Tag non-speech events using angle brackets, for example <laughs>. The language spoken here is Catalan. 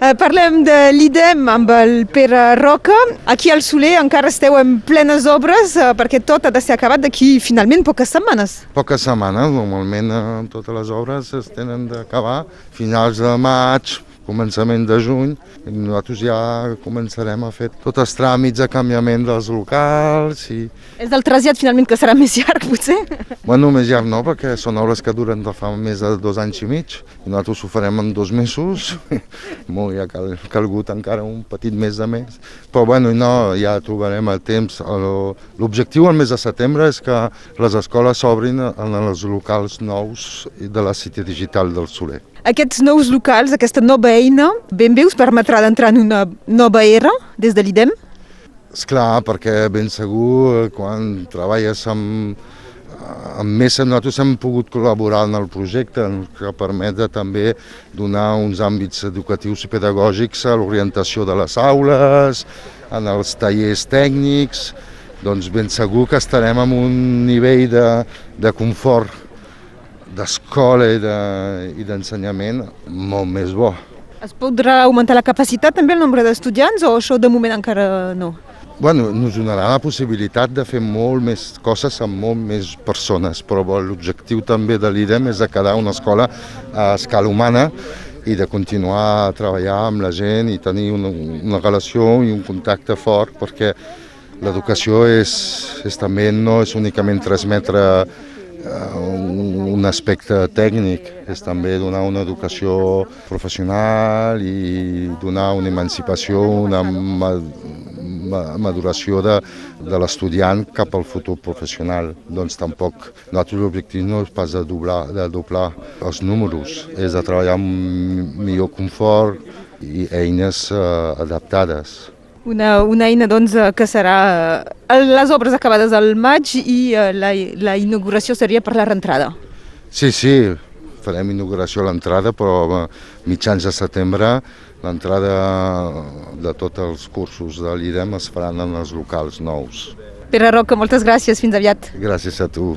Eh, parlem de l'IDEM amb el Pere Roca. Aquí al Soler encara esteu en plenes obres eh, perquè tot ha de ser acabat d'aquí finalment poques setmanes. Poques setmanes, normalment eh, totes les obres es tenen d'acabar finals de maig, començament de juny, nosaltres ja començarem a fer tots els tràmits de canviament dels locals i... És del trasllat finalment que serà més llarg, potser? Bueno, més llarg no, perquè són obres que duren de fa més de dos anys i mig, i nosaltres ho farem en dos mesos, <laughs> molt ja cal, calgut encara un petit mes de més, però bueno, no, ja trobarem el temps. L'objectiu al mes de setembre és que les escoles s'obrin en els locals nous de la City Digital del Soler. Aquests nous locals, aquesta nova eina, ben bé us permetrà d'entrar en una nova era des de l'IDEM? Esclar, perquè ben segur quan treballes amb, amb MESA nosaltres hem pogut col·laborar en el projecte que permet també donar uns àmbits educatius i pedagògics a l'orientació de les aules, en els tallers tècnics, doncs ben segur que estarem en un nivell de, de confort d'escola i d'ensenyament de, molt més bo. Es podrà augmentar la capacitat també el nombre d'estudiants o això de moment encara no? Bueno, ens donarà la possibilitat de fer molt més coses amb molt més persones, però l'objectiu també de l'IDEM és de quedar una escola a escala humana i de continuar a treballar amb la gent i tenir una, una relació i un contacte fort perquè l'educació és, és també no és únicament transmetre un aspecte tècnic, és també donar una educació professional i donar una emancipació, una maduració de, de l'estudiant cap al futur professional. Doncs tampoc, nosaltres l'objectiu no és pas de doblar, de doblar els números, és de treballar amb millor confort i eines eh, adaptades. Una, una eina doncs, eh, que serà eh, les obres acabades al maig i eh, la, la inauguració seria per la reentrada. Sí, sí, farem inauguració a l'entrada, però mitjans de setembre l'entrada de tots els cursos de l'IDEM es faran en els locals nous. Pere Roca, moltes gràcies, fins aviat. Gràcies a tu.